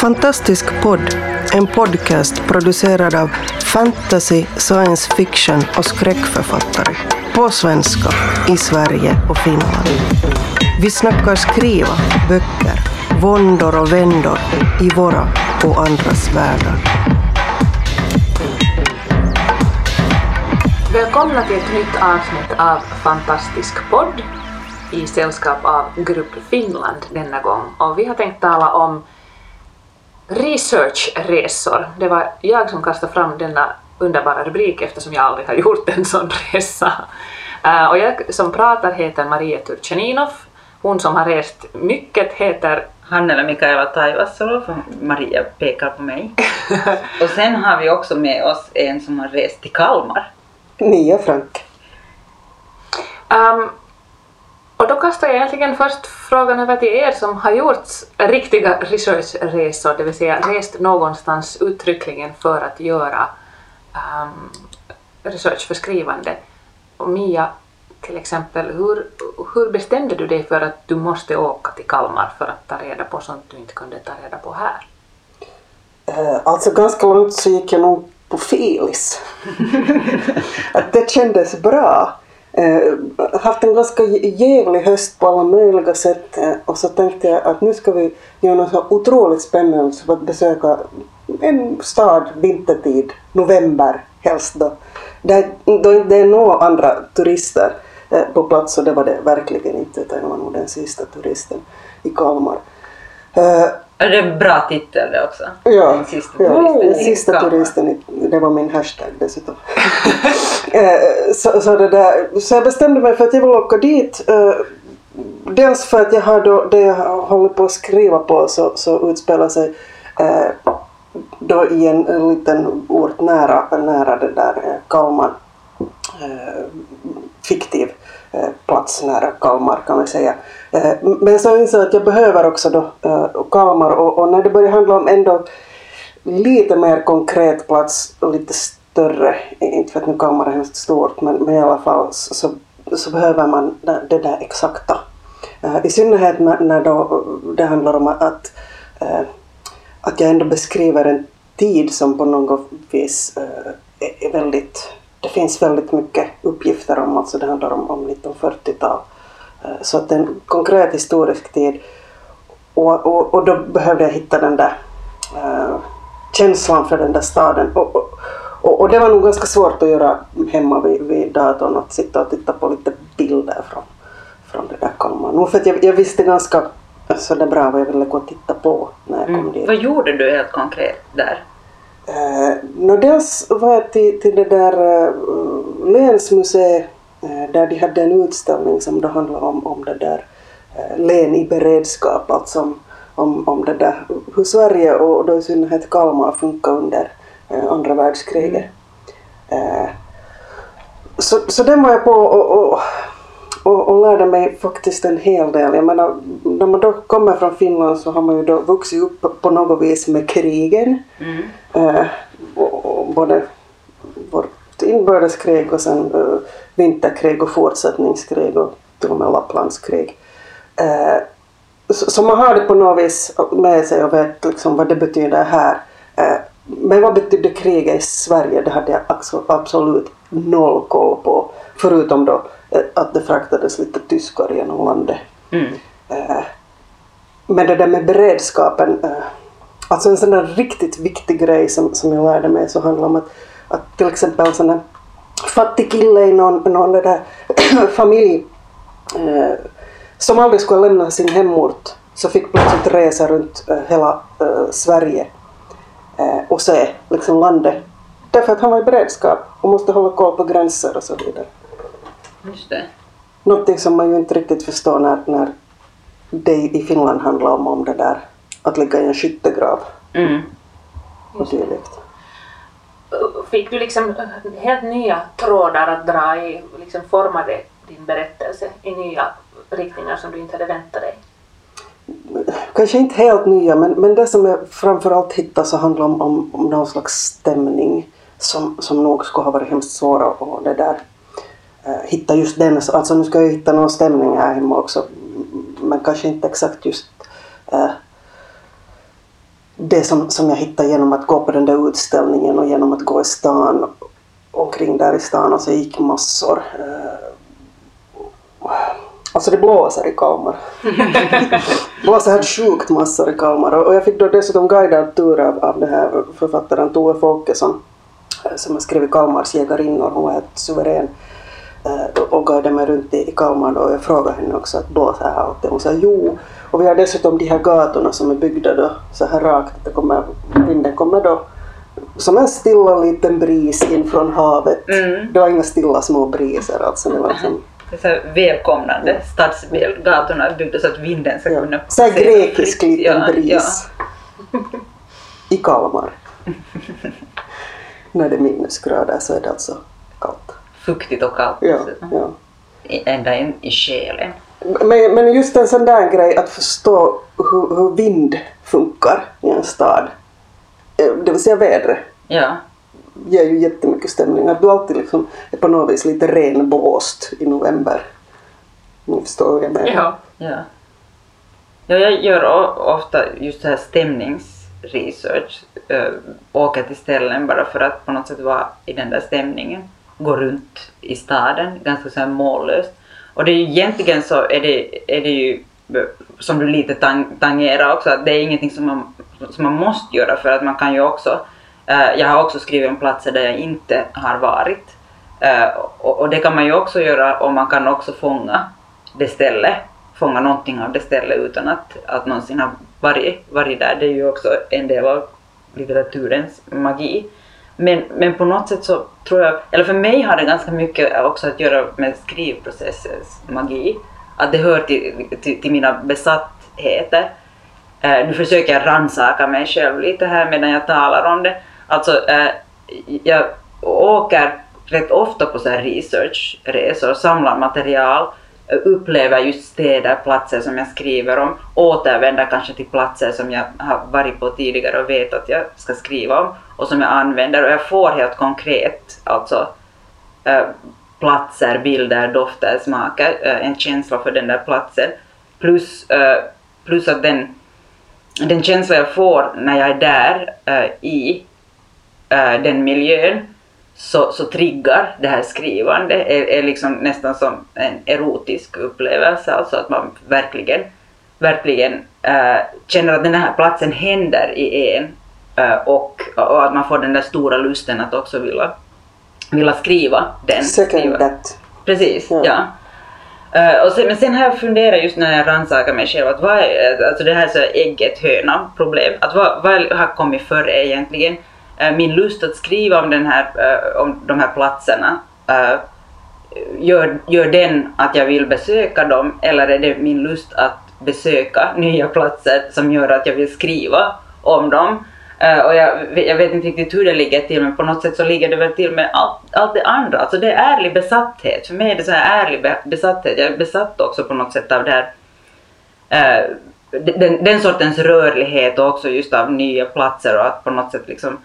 Fantastisk podd, en podcast producerad av fantasy, science fiction och skräckförfattare. På svenska, i Sverige och Finland. Vi snackar skriva, böcker, våndor och vändor i våra och andras världar. Välkomna till ett nytt avsnitt av Fantastisk podd i sällskap av Grupp Finland denna gång. Och vi har tänkt tala om researchresor. Det var jag som kastade fram denna underbara rubrik eftersom jag aldrig har gjort en sån resa. Uh, och jag som pratar heter Maria Turchaninov. Hon som har rest mycket heter Hannela Mikaela Taivasalo, för Maria pekar på mig. och sen har vi också med oss en som har rest till Kalmar. Mia Frank. Um, och då kastar jag egentligen först frågan över till er som har gjort riktiga researchresor, det vill säga rest någonstans uttryckligen för att göra um, research för skrivande. Och Mia, till exempel, hur, hur bestämde du dig för att du måste åka till Kalmar för att ta reda på sånt du inte kunde ta reda på här? Uh, alltså ganska långt så gick jag nog på filis. att det kändes bra. Eh, haft en ganska jävlig höst på alla möjliga sätt eh, och så tänkte jag att nu ska vi göra något så otroligt spännande som att besöka en stad vintertid, november helst då. Där, då det är några andra turister eh, på plats och det var det verkligen inte utan jag var nog den sista turisten i Kalmar. Eh, är det en bra titel det också? Ja, Den sista ja, turisten den i sista turisten, det var min hashtag dessutom. Eh, så, så, det där, så jag bestämde mig för att jag vill åka dit. eh, Dels för att jag har då, det jag håller på att skriva på så, så utspelar sig eh, då i en, en liten ort nära, nära det där Kalmar. Fiktiv Eh, plats nära Kalmar kan vi säga. Eh, men så insåg jag att jag behöver också då eh, Kalmar och, och när det börjar handla om ändå lite mer konkret plats och lite större, inte för att nu Kalmar är hemskt stort men, men i alla fall så, så, behöver man det, där exakta. I synnerhet när, när då det handlar om att, att, jag ändå beskriver en tid som på något vis är väldigt, det finns väldigt mycket uppgifter om, alltså det handlar om, om 1940-tal. Eh, Så att en konkret historisk tid och, och, och då behövde jag hitta den där eh, känslan för den där staden. Och, och, och, och det var nog ganska svårt att göra hemma vid, vid datorn, att sitta och titta på lite bilder från, från det där Kalmar. Nog för att jag, jag visste ganska så det bra vad jag ville gå och titta på när jag kom Mm. dit. Vad gjorde du helt konkret där? Eh, nå, dels var jag till, till det där eh, länsmuseet eh, där de hade en utställning som då handlade om, om det där eh, län i beredskap, alltså om, om, om det där hur Sverige och då i synnerhet Kalmar funkar under eh, andra världskriget. Eh, så, så den var jag på och, och, och, och lärde mig faktiskt en hel del. Jag menar, när man då kommer från Finland så har man ju då vuxit upp på något vis med krigen. Mm. Eh, både vårt inbördeskrig och sen eh, vinterkrig och fortsättningskrig och till och med Lapplandskrig. Eh, så, så man har det på något vis med sig och vet liksom vad det betyder här. Eh, men vad betydde kriget i Sverige? Det hade jag absolut noll koll på. Förutom då att det fraktades lite tyskar genom landet. Mm. Eh, Men det där med beredskapen, eh, alltså en sån där riktigt viktig grej som, som jag lärde mig så handlar om att, att till exempel en sån där fattig kille i någon, någon där familj eh, som aldrig skulle lämna sin hemort så fick plötsligt resa runt hela Sverige och se liksom landet. Därför att han var i beredskap och måste hålla koll på gränser och så vidare. Just det. Någonting som man ju inte riktigt förstår när, när det i Finland handlar om, om det där att ligga i en skyttegrav Mm. och dylikt. Fick du liksom helt nya trådar att dra i, liksom formade din berättelse i nya riktningar som du inte hade väntat dig? Kanske inte helt nya men, men det som jag framförallt hittade så handlar om, om, om någon slags stämning som, som nog skulle ha varit hemskt svår att det där Äh, hitta just den. Alltså nu ska jag hitta någon stämning här hemma också men kanske inte exakt just eh, det som, som jag hittade genom att gå på den där utställningen och genom att gå i stan omkring där i stan alltså, och så gick massor. Eh, Alltså det blåser i Kalmar. blåser helt sjukt massor i Kalmar. Och jag fick då dessutom guidad tur av, av den här författaren Tove Folkesson som har skrivit Kalmars jägarinnor. Hon var helt suverän eh, och guidade mig runt i Kalmar och jag frågade henne också att blåser här alltid. Hon sa jo. Och vi har dessutom de här gatorna som är byggda då så här rakt. Det kommer, vinden kommer då som en stilla liten bris in från havet. Mm. Det var inga stilla små briser alltså. Det var liksom, Det är så välkomnande stadsbild. Gatorna är byggda så att vinden ska kunna ja. Så här grekisk liten Ja, bris. I Kalmar. När det är minusgrader så är det alltså kallt. Fuktigt och kallt. Ja, ja. Ända in i själen. Men, men just en sån där grej att förstå hur, hur vind funkar i en stad, eh, det vill säga vädret, Ja. ger ju jättemycket stämning. Att du alltid liksom är på något vis lite renblåst i november. Ni förstår vad jag menar. Ja. Ja. ja jag gör ofta just så här stämningsresearch. Äh, åker till ställen bara för att på något sätt vara i den där stämningen. Gå runt i staden, ganska så här mållöst. Och det är ju egentligen så är det, är det ju som du lite tang, tangerar också, att det är ingenting som man, som man måste göra för att man kan ju också, eh, jag har också skrivit om platser där jag inte har varit. Eh, och, och det kan man ju också göra och man kan också fånga det stället, fånga någonting av det stället utan att, att någonsin ha varit, varit där. Det är ju också en del av litteraturens magi. Men, men på något sätt så tror jag, eller för mig har det ganska mycket också att göra med skrivprocessens magi. Att det hör till, till, till mina besattheter. Eh, nu försöker jag rannsaka mig själv lite här medan jag talar om det. Alltså, eh, jag åker rätt ofta på så här researchresor, samlar material, eh, upplever just städer, platser som jag skriver om, återvänder kanske till platser som jag har varit på tidigare och vet att jag ska skriva om och som jag använder och jag får helt konkret alltså eh, platser, bilder, dofter, smaker, eh, en känsla för den där platsen. Plus, eh, plus att den, den känsla jag får när jag är där i den miljön så, så triggar det här skrivande, är, är liksom nästan som en erotisk upplevelse, alltså att man verkligen, verkligen eh, känner att den här platsen händer i en eh, och, och att man får den där stora lusten att också vilja, vilja skriva den. Second that. Precis, Ja. ja. Eh, och sen, men sen har jag funderat just när jag rannsakar mig själv, att vad är, alltså det här är så ägget höna problem, att vad, vad har kommit före egentligen? Eh, min lust att skriva om, den här, eh, om de här platserna, eh, gör, gör den att jag vill besöka dem eller är det min lust att besöka nya platser som gör att jag vill skriva om dem? Och jag, jag vet inte riktigt hur det ligger till men på något sätt så ligger det väl till med allt, allt det andra. Alltså det är ärlig besatthet. För mig är det så här ärlig besatthet. Jag är besatt också på något sätt av det här den, den sortens rörlighet och också just av nya platser och att på något sätt liksom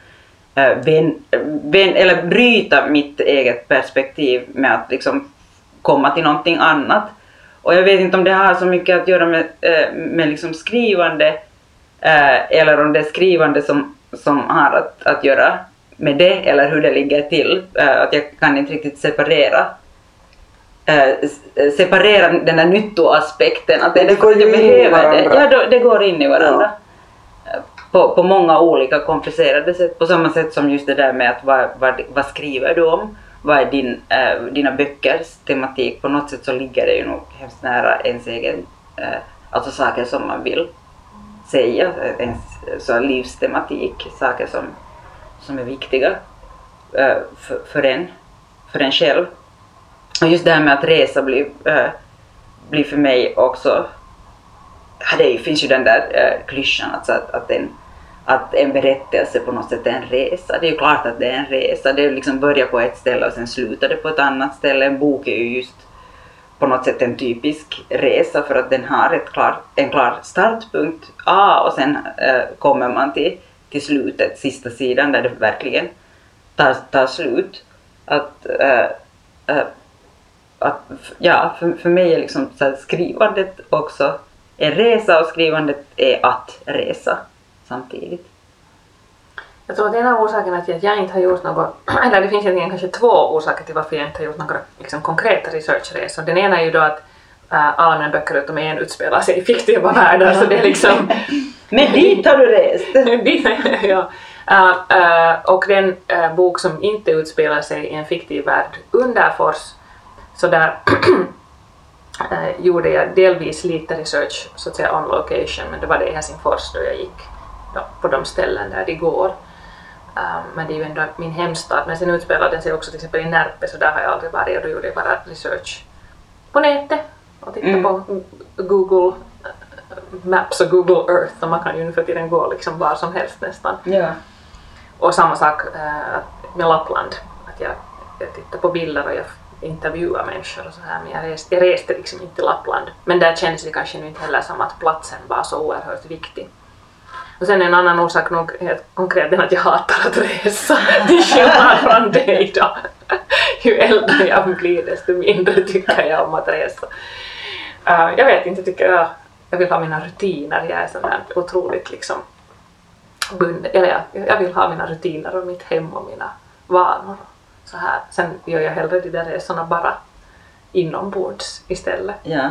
vän, vän, eller bryta mitt eget perspektiv med att liksom komma till någonting annat. Och jag vet inte om det har så mycket att göra med, eh, med liksom skrivande eh, eller om det är skrivande som, som har att, att göra med det eller hur det ligger till. Att jag kan inte riktigt separera separera den där nyttoaspekten. Att det, Det går jag behöver det. Ja, då, det går in i varandra. Eh, på, på många olika komplicerade sätt. På samma sätt som just det där med att vad, vad, vad skriver du om? Vad är din, äh, dina böckers tematik? På något sätt så ligger det ju nog hemskt nära ens egen, äh, alltså saker som man vill säga, ens så livstematik, saker som, som är viktiga äh, för, för, en, för en själv. Och just det här med att resa blir, äh, blir för mig också, det finns ju den där äh, klyschan alltså att, att, en, att en berättelse på något sätt är en resa. Det är ju klart att det är en resa, det liksom börjar på ett ställe och sen slutar det på ett annat ställe. En bok är ju just på något sätt en typisk resa för att den har ett klar, en klar startpunkt A och sen äh, kommer man till, till slutet, sista sidan där det verkligen tar, tar slut. Att, äh, äh, att, ja, för, för mig är liksom så här, skrivandet också en resa och skrivandet är att resa samtidigt. Jag tror att en av orsakerna till att jag inte har gjort något, eller det finns egentligen kanske två orsaker till varför jag inte har gjort några liksom, konkreta researchresor. Den ena är ju då att äh, alla mina böcker utom en utspelar sig i fiktiva världar så det är liksom... Men dit har du rest! Ja. Äh, äh, och den äh, bok som inte utspelar sig i en fiktiv värld, Underfors, så där äh, gjorde jag delvis lite research så att säga on location, men det var det i Helsingfors då jag gick då, på de ställen där det går. Ähm, men det är ju ändå min hemstad. Men sen utspelade den sig också till exempel i Närpe så där har jag aldrig varit och då gjorde jag bara research på nätet och tittade Mm. på Google äh, Maps och Google Earth och man kan ju nu för tiden gå liksom var som helst nästan. Ja. Och samma sak äh, med Lappland. Att jag, jag tittar på bilder och jag intervjua människor och så här men jag reste, jag reste liksom inte till Lappland. Men där kändes det kanske nu inte heller som att platsen var så oerhört viktig. Och sen en annan orsak nog helt konkret är att jag hatar att resa. Till skillnad från dig då. Ju äldre jag blir desto mindre tycker jag om att resa. Uh, jag vet inte, tycker jag, jag vill ha mina rutiner. Jag är sån där otroligt liksom bunden. Eller jag, jag vill ha mina rutiner och mitt hem och mina vanor. Så här. Sen gör jag hellre de där resorna bara inombords istället. ja.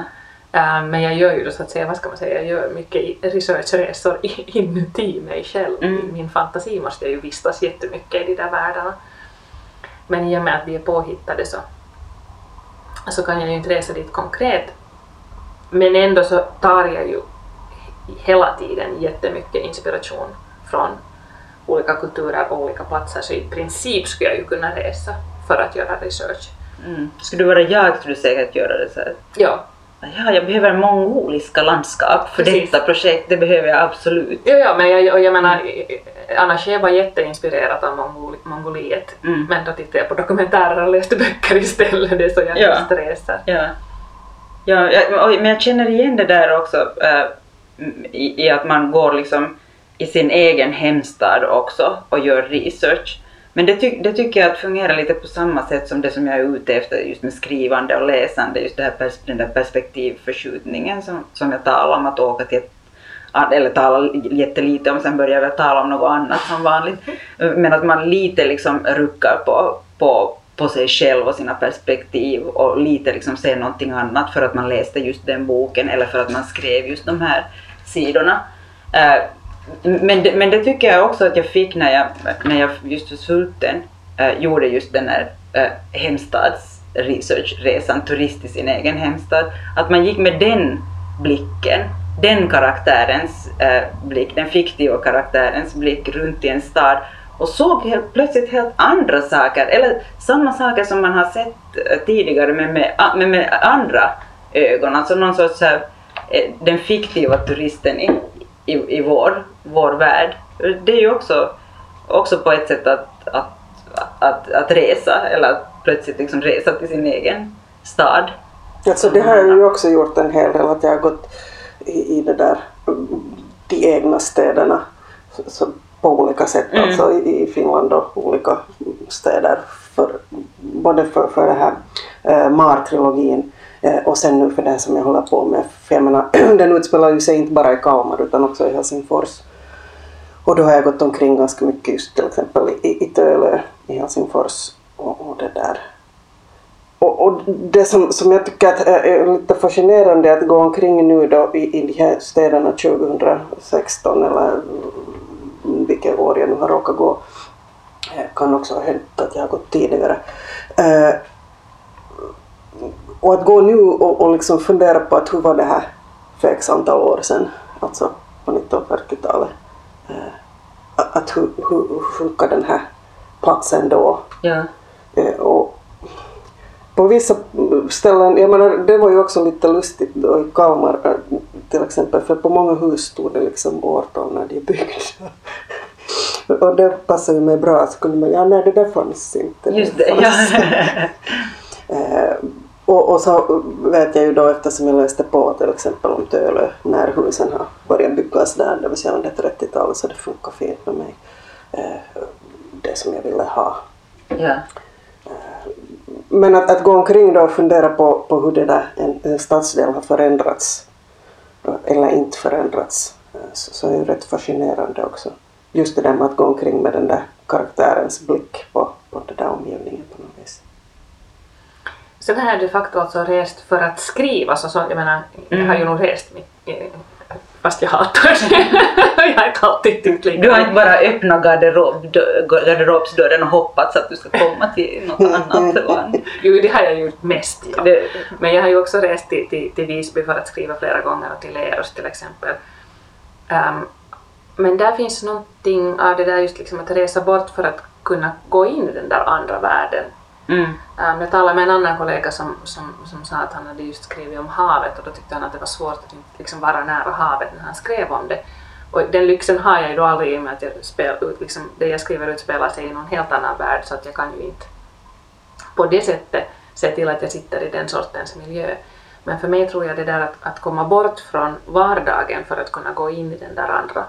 Äh, Men jag gör ju då så att säga, vad ska man säga, jag gör mycket researchresor i- inuti mig själv. I Mm. min fantasi måste jag ju vistas jättemycket i de där världarna. Men i och med att de är påhittade så, så kan jag ju inte resa dit konkret. Men ändå så tar jag ju hela tiden jättemycket inspiration från olika kulturer och olika platser så i princip skulle jag ju kunna resa för att göra research. Mm. Skulle du vara jag skulle du säkert göra det så här. Ja, Ja, jag behöver mongoliska landskap för Precis. detta projekt, det behöver jag absolut. Jo, ja, men jag, jag menar, annars är jag bara jätteinspirerad av Mongol, Mongoliet. Mm. Men då tittar jag på dokumentärer och läste böcker istället, det är så jag Ja. helst reser. Ja. Ja, jag, men jag känner igen det där också äh, i, i att man går liksom i sin egen hemstad också och gör research. Men det, ty, det tycker jag att fungerar lite på samma sätt som det som jag är ute efter just med skrivande och läsande, just det här pers, den där perspektivförskjutningen som, som jag talar om, att åka till ett eller tala jättelite om, sen börjar jag tala om något annat som vanligt. Men att man lite liksom ruckar på, på, på sig själv och sina perspektiv och lite liksom ser någonting annat för att man läste just den boken eller för att man skrev just de här sidorna. Eh, men det, men det tycker jag också att jag fick när jag, när jag just för Sulten äh, gjorde just den här äh, hemstadsresearchresan, turist i sin egen hemstad. Att man gick med den blicken, den karaktärens äh, blick, den fiktiva karaktärens blick runt i en stad och såg helt, plötsligt helt andra saker, eller samma saker som man har sett tidigare men med, ah, med, med andra ögon. Alltså någon sorts här, den fiktiva turisten i, i, i vår, vår värld. Det är ju också, också på ett sätt att, att, att, att resa, eller att plötsligt liksom resa till sin egen stad. Alltså det har jag ju också gjort en hel del, att jag har gått i, i det där, mm, de egna städerna så, på olika sätt, Mm. alltså i, i Finland och olika städer, för, både för, för det här eh, Mar-trilogin eh, och sen nu för det som jag håller på med. För jag menar, den utspelar ju sig inte bara i Kalmar utan också i Helsingfors. Och då har jag gått omkring ganska mycket just till exempel i, i Tölö i Helsingfors och, och det där. Och, och det som, som jag tycker att är lite fascinerande att gå omkring nu då i, i de här städerna 2016 eller vilket år jag nu har råkat gå. Eh, Kan också ha hänt att jag har gått tidigare. Eh, och att gå nu och, och liksom fundera på att hur var det här för x antal år sedan, alltså på 1940-talet. Eh, att hur, hur, funkar den här platsen då? Ja. Eh, och på vissa ställen, jag menar det var ju också lite lustigt då i Kalmar eh, till exempel för på många hus stod det liksom årtal när de är byggda. Och det passade ju mig bra, så kunde man, ja nej det där fanns inte. Just det, ja. Och, och så vet jag ju då eftersom jag läste på till exempel om Tölö när husen har börjat byggas där, det vill säga under 30-talet så det funkar fint med mig. Eh, det som jag ville ha. ja. Men att, att gå omkring då och fundera på, på hur det där, en, en stadsdel har förändrats eller inte förändrats eh, så, så är ju rätt fascinerande också. Just det där med att gå omkring med den där karaktärens blick på, på den där omgivningen på något vis. Sen har jag de facto alltså rest för att skriva, så, så jag menar, jag har ju nog rest mycket, fast jag hatar det. jag har inte alltid tyckt lika Du har inte bara öppnat garderob, garderobsdörren och hoppats att du ska komma till något annat land. Jo, det har jag gjort mest. Ja. Det, Men jag har ju också rest till, till, till Visby för att skriva flera gånger och till Leros till exempel. Ehm, men där finns någonting av det där just liksom att resa bort för att kunna gå in i den där andra världen mm, Um, jag talade med en annan kollega som, som, som sa att han hade just skrivit om havet och då tyckte han att det var svårt att inte liksom vara nära havet när han skrev om det. Och den lyxen har jag ju då aldrig i och med att jag spel, liksom, det jag skriver utspelar sig i någon helt annan värld så att jag kan ju inte på det sättet se till att jag sitter i den sortens miljö. Men för mig tror jag det där att, att komma bort från vardagen för att kunna gå in i den där andra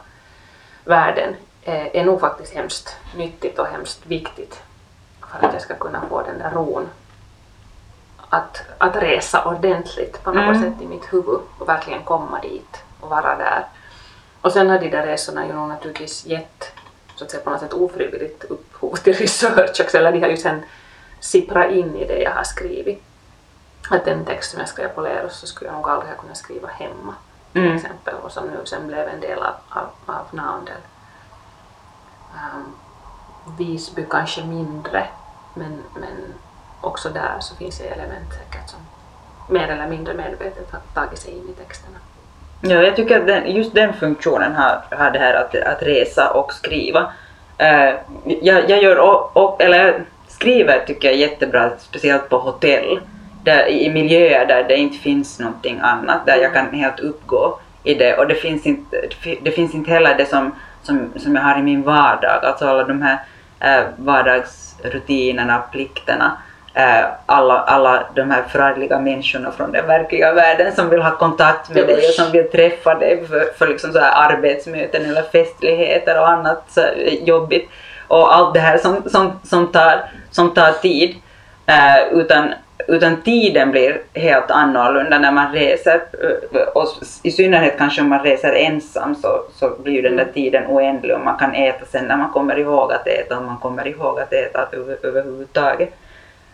världen eh, är nog faktiskt hemskt nyttigt och hemskt viktigt för att jag ska kunna få den där ron att, att resa ordentligt på något Mm. sätt i mitt huvud och verkligen komma dit och vara där. Och sen har de där resorna ju naturligtvis gett så att säga på något sätt ofrivilligt upphov till research också, eller de har ju sen sipprat in i det jag har skrivit. Att den text som jag skrev på Leros så skulle jag nog aldrig ha kunnat skriva hemma till Mm. exempel och som nu sen blev en del av, av, av Naundel. Um, Visby kanske mindre men, men också där så finns det element säkert som mer eller mindre medvetet har tagit sig in i texterna. Ja, jag tycker att den, just den funktionen har, har det här att, att resa och skriva. Eh, jag, jag gör och, och, eller jag skriver tycker jag är jättebra, speciellt på hotell. Där, I miljöer där det inte finns någonting annat, där jag kan helt uppgå i det. Och det finns inte, det finns inte heller det som, som, som jag har i min vardag, alltså alla de här eh, vardagsrutinerna, plikterna. Eh, alla, alla de här förargliga människorna från den verkliga världen som vill ha kontakt med dig och som vill träffa dig för, för liksom så här arbetsmöten eller festligheter och annat så jobbigt. Och allt det här som, som, som, tar, som tar tid. Eh, utan, utan tiden blir helt annorlunda när man reser. eh, Och i synnerhet kanske om man reser ensam så, så blir ju den där tiden oändlig och man kan äta sen när man kommer ihåg att äta och man kommer ihåg att äta över, överhuvudtaget.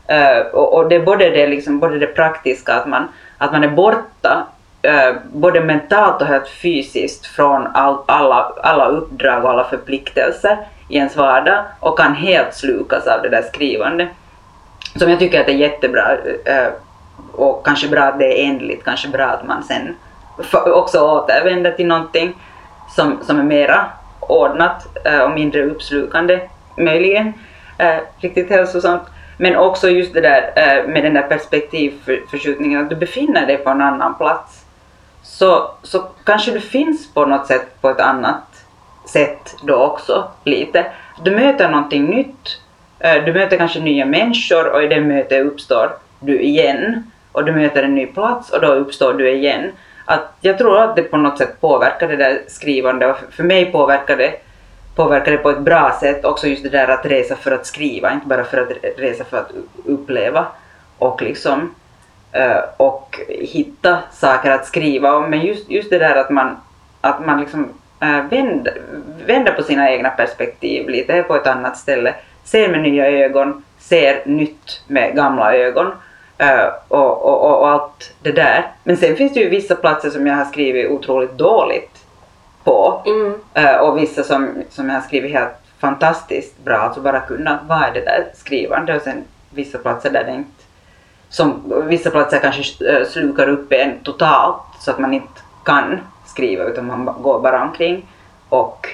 Eh, och, och det är både det, liksom, både det praktiska att man, att man är borta eh, både mentalt och helt fysiskt från all, alla, alla uppdrag och alla förpliktelser i ens vardag och kan helt slukas av det där skrivande. Som jag tycker att är jättebra eh, och kanske bra att det är ändligt, kanske bra att man sen också återvänder till någonting som, som är mera ordnat eh, och mindre uppslukande möjligen. Eh, riktigt hälsosamt. Men också just det där med den där perspektivförskjutningen, att du befinner dig på en annan plats. Så, så kanske du finns på något sätt på ett annat sätt då också lite. Du möter någonting nytt, Eh, du möter kanske nya människor och i det mötet uppstår du igen. Och du möter en ny plats och då uppstår du igen. Att jag tror att det på något sätt påverkar det där skrivandet och för- mig påverkar det påverkar det på ett bra sätt också just det där att resa för att skriva, inte bara för att resa för att uppleva och liksom eh, och hitta saker att skriva om. Men just, just det där att man, att man liksom eh, vänder, vänder på sina egna perspektiv lite på ett annat ställe, ser med nya ögon, ser nytt med gamla ögon eh, och, och, och, allt det där. Men sen finns det ju vissa platser som jag har skrivit otroligt dåligt på Mm. Eh, och vissa som, som jag har skrivit helt fantastiskt bra, alltså bara kunna vara det där skrivande och sen vissa platser där det inte som vissa platser kanske eh, slukar upp en totalt så att man inte kan skriva utan man går bara omkring och,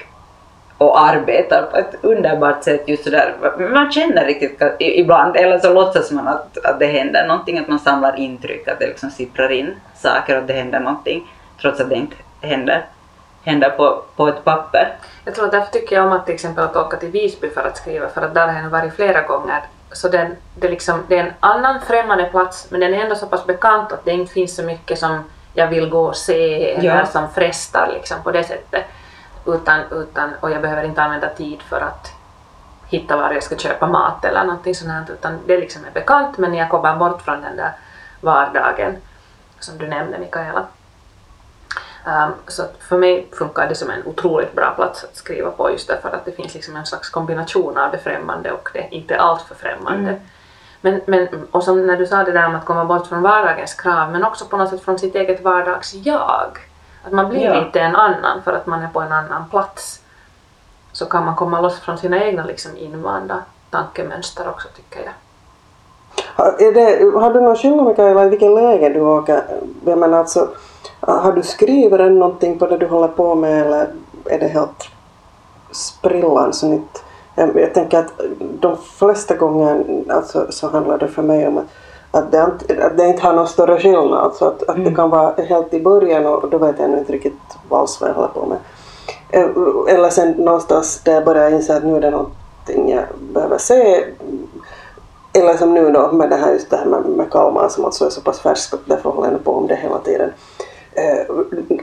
och arbetar på ett underbart sätt just sådär. Man känner riktigt ibland, eller så låtsas man att, att det händer någonting, att man samlar intryck, att det liksom sipprar in saker och att det händer någonting trots att det inte händer, händer på, på ett papper. Jag tror därför tycker jag om att till exempel att åka till Visby för att skriva, för att där har jag varit flera gånger. Så den, det, liksom, det är en annan främmande plats, men den är ändå så pass bekant att det inte finns så mycket som jag vill gå och se eller Ja. som frestar liksom, på det sättet. Utan, utan, och jag behöver inte använda tid för att hitta var jag ska köpa mat eller någonting sånt här, utan det liksom är bekant men jag kommer bort från den där vardagen som du nämnde Mikaela. Um, så för mig funkar det som en otroligt bra plats att skriva på just därför att det finns liksom en slags kombination av det främmande och det inte alltför främmande. Mm. Men, men, och som när du sa det där om att komma bort från vardagens krav men också på något sätt från sitt eget vardags-jag. Att man blir Ja. lite en annan för att man är på en annan plats. Så kan man komma loss från sina egna liksom invanda tankemönster också tycker jag. Har, är det, har du någon skillnad Mikaela i vilken läge du åker? Jag menar alltså, har du skrivit någonting på det du håller på med eller är det helt sprillans nytt? Jag, jag tänker att de flesta gånger alltså, så handlar det för mig om att, att, det, inte- att det inte har någon större skillnad. Alltså att, att det kan vara helt i början och då vet jag inte riktigt vad jag håller på med. Eh, Eller sen någonstans där jag börjar inse att nu är det någonting jag behöver se eller som nu då med det här just det här med, med Kalmar som alltså är så pass färskt och därför håller jag på om det hela tiden. Eh,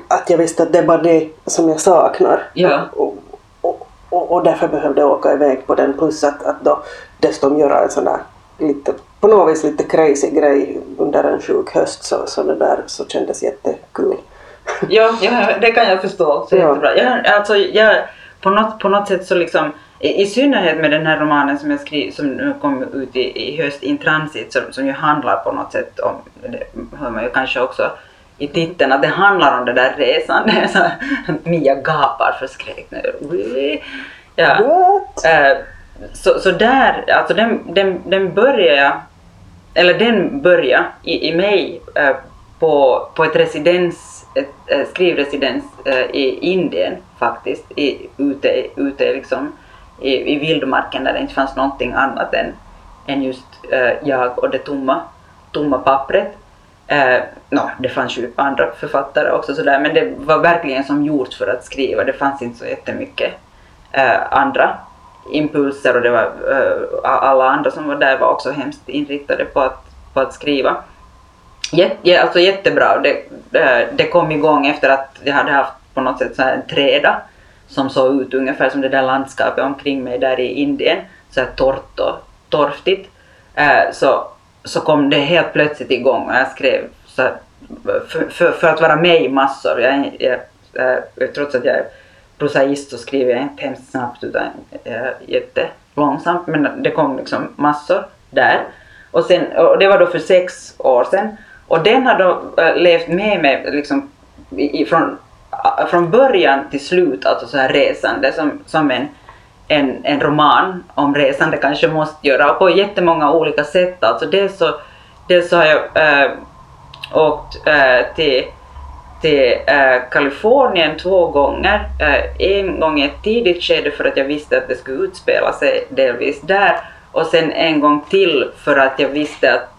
att jag visste att det är bara det som jag saknar. Ja. Och, och, och, och därför behövde jag åka iväg på den plus att, att då dessutom göra en sån där lite, på något vis lite crazy grej under en sjuk höst så, så det där så kändes jättekul. Ja, ja, det kan jag förstå. Så Ja. jättebra. Jag, alltså, jag, på, något, på något sätt så liksom, i, i synnerhet med den här romanen som jag skrev, som nu kom ut i, i höst, In Transit, som, som ju handlar på något sätt om, det hör man ju kanske också i titeln, att det handlar om det där resan. Det är så, Mia gapar förskräckt nu. Ja. What? Eh, så, så där, alltså den, den, den börjar jag, eller den började i, i mig eh, på, på ett residens, ett, eh, skrivresidens eh, i Indien faktiskt, i, ute, ute liksom i, i vildmarken där det inte fanns någonting annat än, än just eh, jag och det tomma, tomma pappret. Eh, no, det fanns ju andra författare också sådär, men det var verkligen som gjort för att skriva. Det fanns inte så jättemycket eh, andra impulser och det var, eh, alla andra som var där var också hemskt inriktade på att, på att skriva. Jätte, alltså jättebra. Det, eh, det kom igång efter att jag hade haft på något sätt så här en träda som såg ut ungefär som det där landskapet omkring mig där i Indien. Så här torrt och torftigt. Eh, så, så kom det helt plötsligt igång och jag skrev så här, för, för, för att vara med i massor. Jag, jag, jag, trots att jag är prosaist så skriver jag inte hemskt snabbt utan eh, jättelångsamt. Men det kom liksom massor där. Och, sen, och det var då för sex år sedan. Och den har då äh, levt med mig liksom, från, äh, från början till slut, alltså så här resande som, som en, en, en roman om resande kanske måste göra och på jättemånga olika sätt. Alltså dels så, dels så har jag äh, åkt äh, till till eh, Kalifornien två gånger. Eh, en gång i ett tidigt skede för att jag visste att det skulle utspela sig delvis där och sen en gång till för att jag visste att,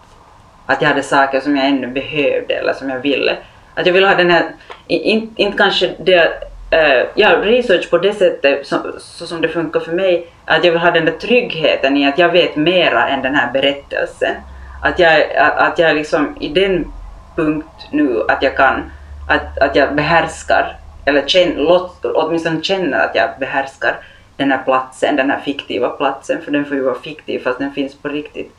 att jag hade saker som jag ännu behövde eller som jag ville. Att jag ville ha den här, inte, in, inte kanske det, eh, ja, research på det sättet så, så som det funkar för mig, att jag vill ha den där tryggheten i att jag vet mera än den här berättelsen. Att jag, att, att jag liksom i den punkt nu att jag kan, att, att jag behärskar, eller känn, låt, åtminstone känner att jag behärskar den här platsen, den här fiktiva platsen, för den får ju vara fiktiv fast den finns på riktigt.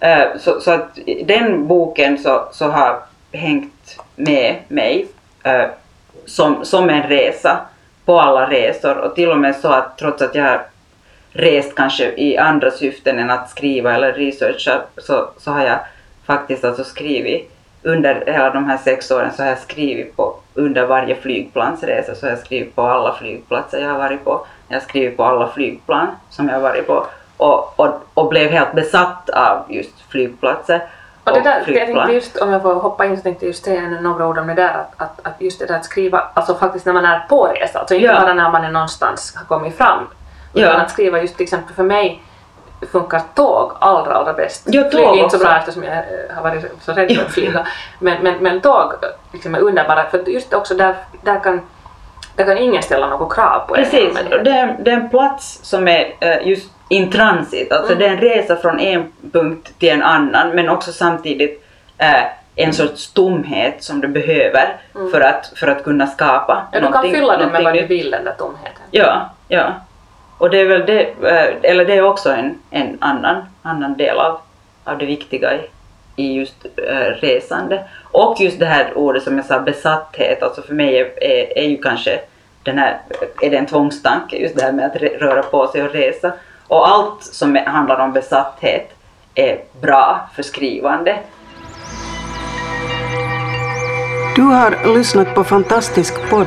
Eh, så, så att den boken så, så har hängt med mig eh, som, som en resa på alla resor och till och med så att trots att jag har rest kanske i andra syften än att skriva eller researcha så, så har jag faktiskt alltså skrivit under hela de här sex åren så har jag skrivit på under varje flygplansresa så har jag skrivit på alla flygplatser jag har varit på. Jag har skrivit på alla flygplan som jag har varit på och, och, och blev helt besatt av just flygplatser Och det där, jag flygplan. tänkte just, om jag får hoppa in så tänkte jag just säga några ord om det där att, att, att just det där att skriva, alltså faktiskt när man är på resa, alltså inte Ja. bara när man är någonstans har kommit fram. Utan Ja. att skriva just till exempel för mig funkar tåg allra allra bäst. Ja, tåg Flyg är inte så bra eftersom jag eh, har varit så rädd för att flyga. Men, men, men tåg liksom är underbara för just också där, där kan där kan ingen ställa något krav på en. Precis, och det är, det är en plats som är eh, just in transit, alltså Mm. det är en resa från en punkt till en annan men också samtidigt eh, en sorts tomhet som du behöver för, att, för att kunna skapa Mm. Ja, du kan fylla den med vad du vill, den där tomheten. Ja, ja. Och det är väl det, eh, eller det är också en, en annan, annan del av, av det viktiga i, i just eh, resande. Och just det här ordet som jag sa, besatthet, alltså för mig är, är, är ju kanske den här, är det en tvångstanke, just det här med att re- röra på sig och resa. Och allt som handlar om besatthet är bra för skrivande. Du har lyssnat på Fantastisk podd.